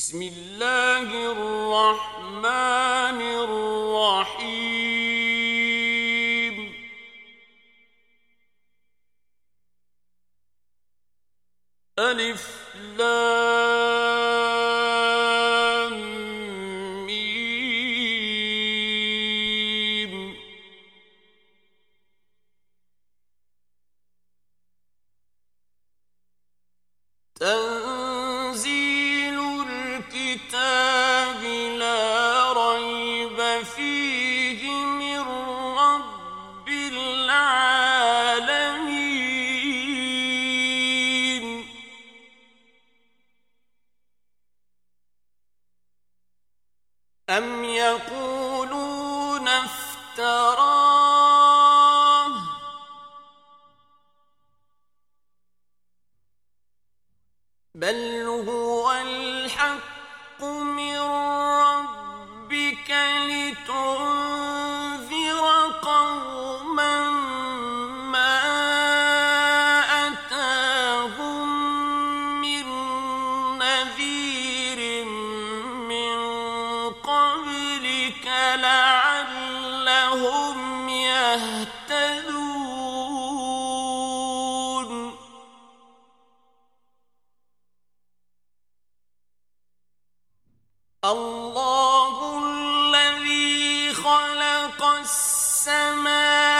بسم الله الرحمن خلق السماوات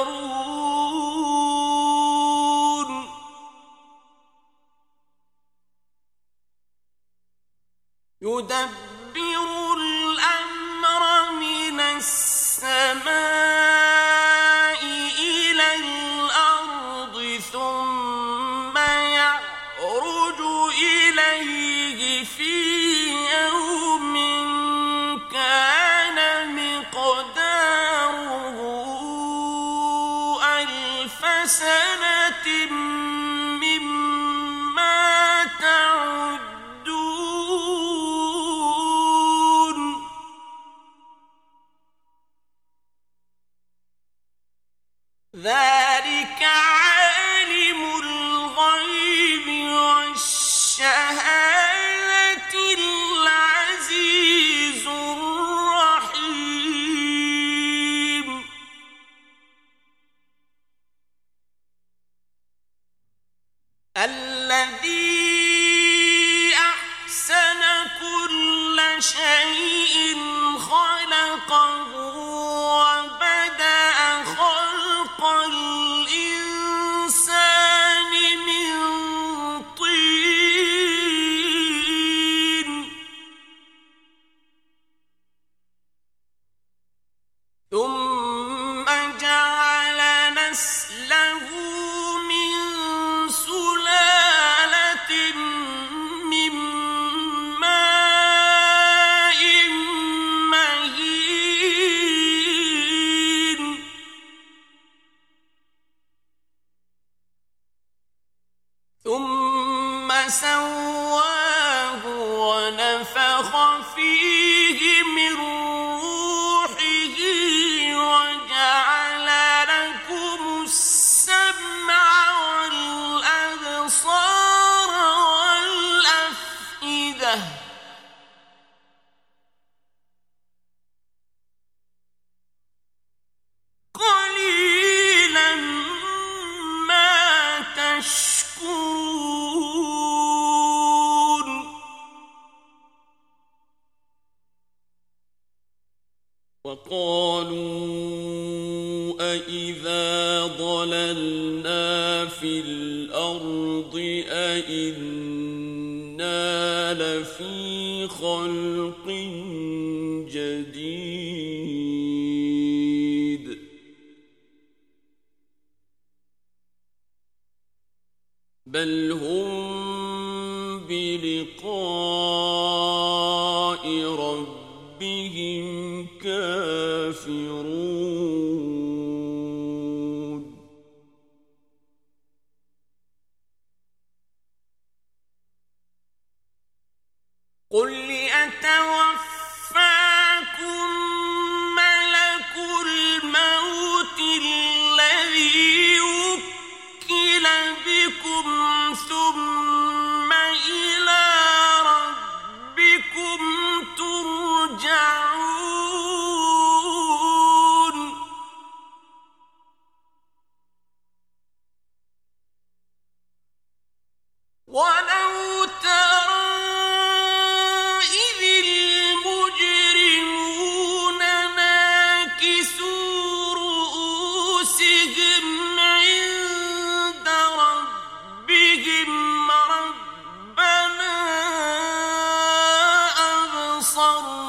ثم سواه ونفخ فيه من روحه فقالوا أإذا ضللنا في الأرض أإنا لفي خلق جديد بل هم بلقاء ربهم كافرون بصر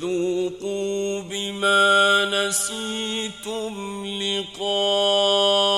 فذوقوا بما نسيتم لقاء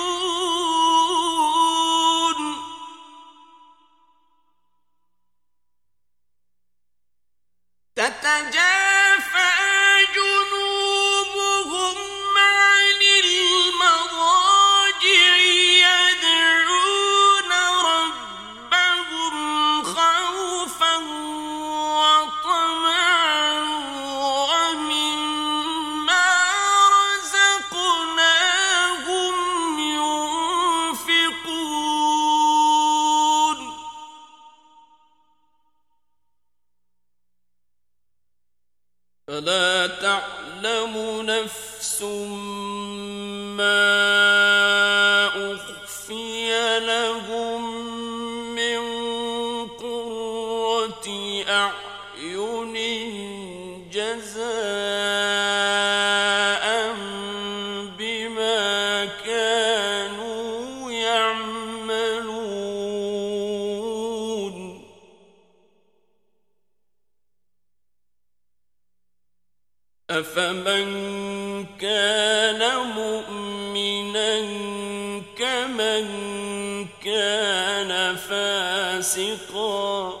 فلا تعلم نفس ما أفمن كان مؤمنا كمن كان فاسقا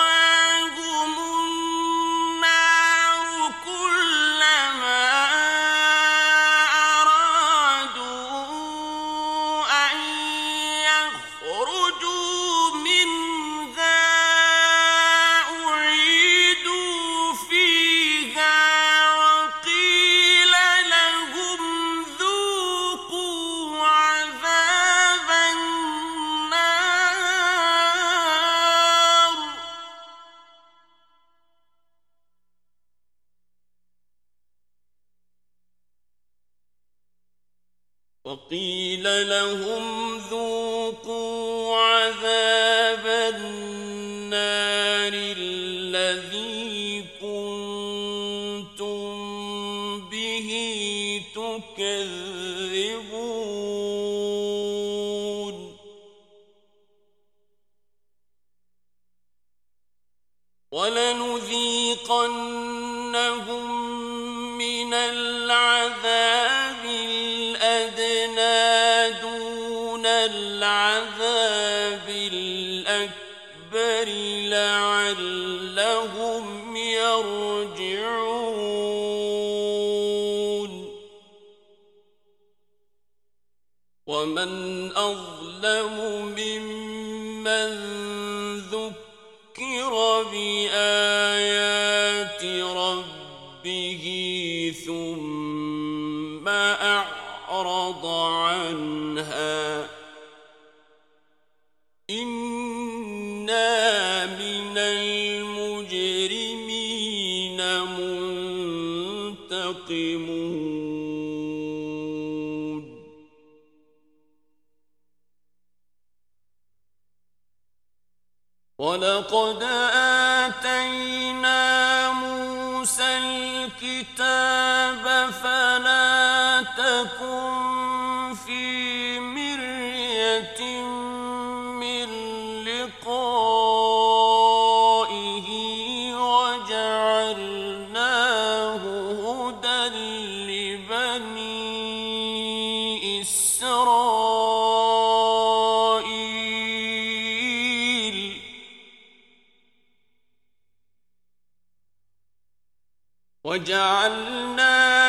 لهم ذوقوا عذاب النار الذي كنتم به تكذبون. ولنذيقنهم لعلهم يرجعون. ومن أظلم ممن ولقد آتينا موسى الكتاب فلا تكن وجعلنا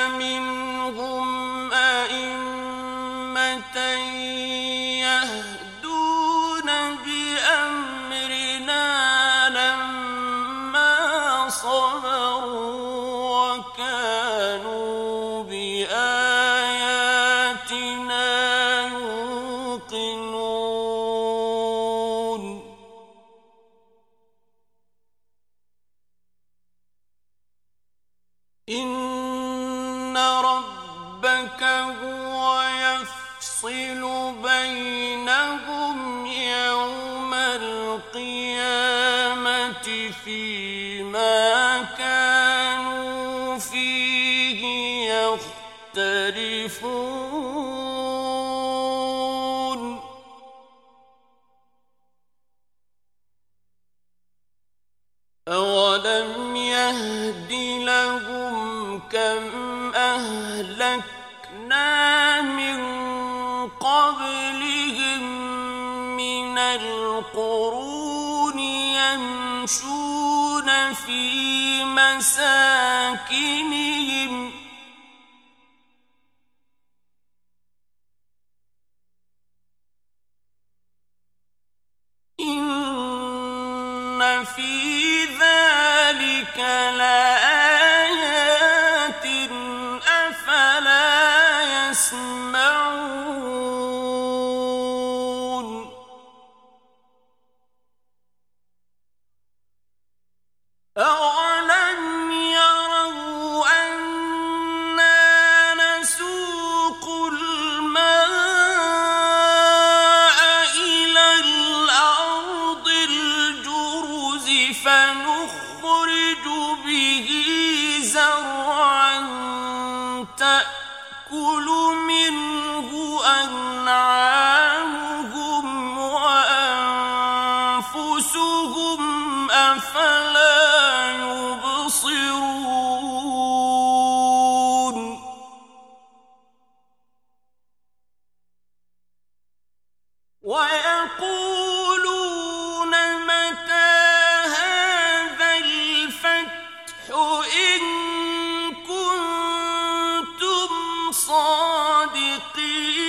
إن ربك هو يفصل بينهم يوم القيامة فيما كانوا فيه يختلفون أولم كم أهلكنا من قبلهم من القرون يمشون في مساكنهم تأكل منه صادقين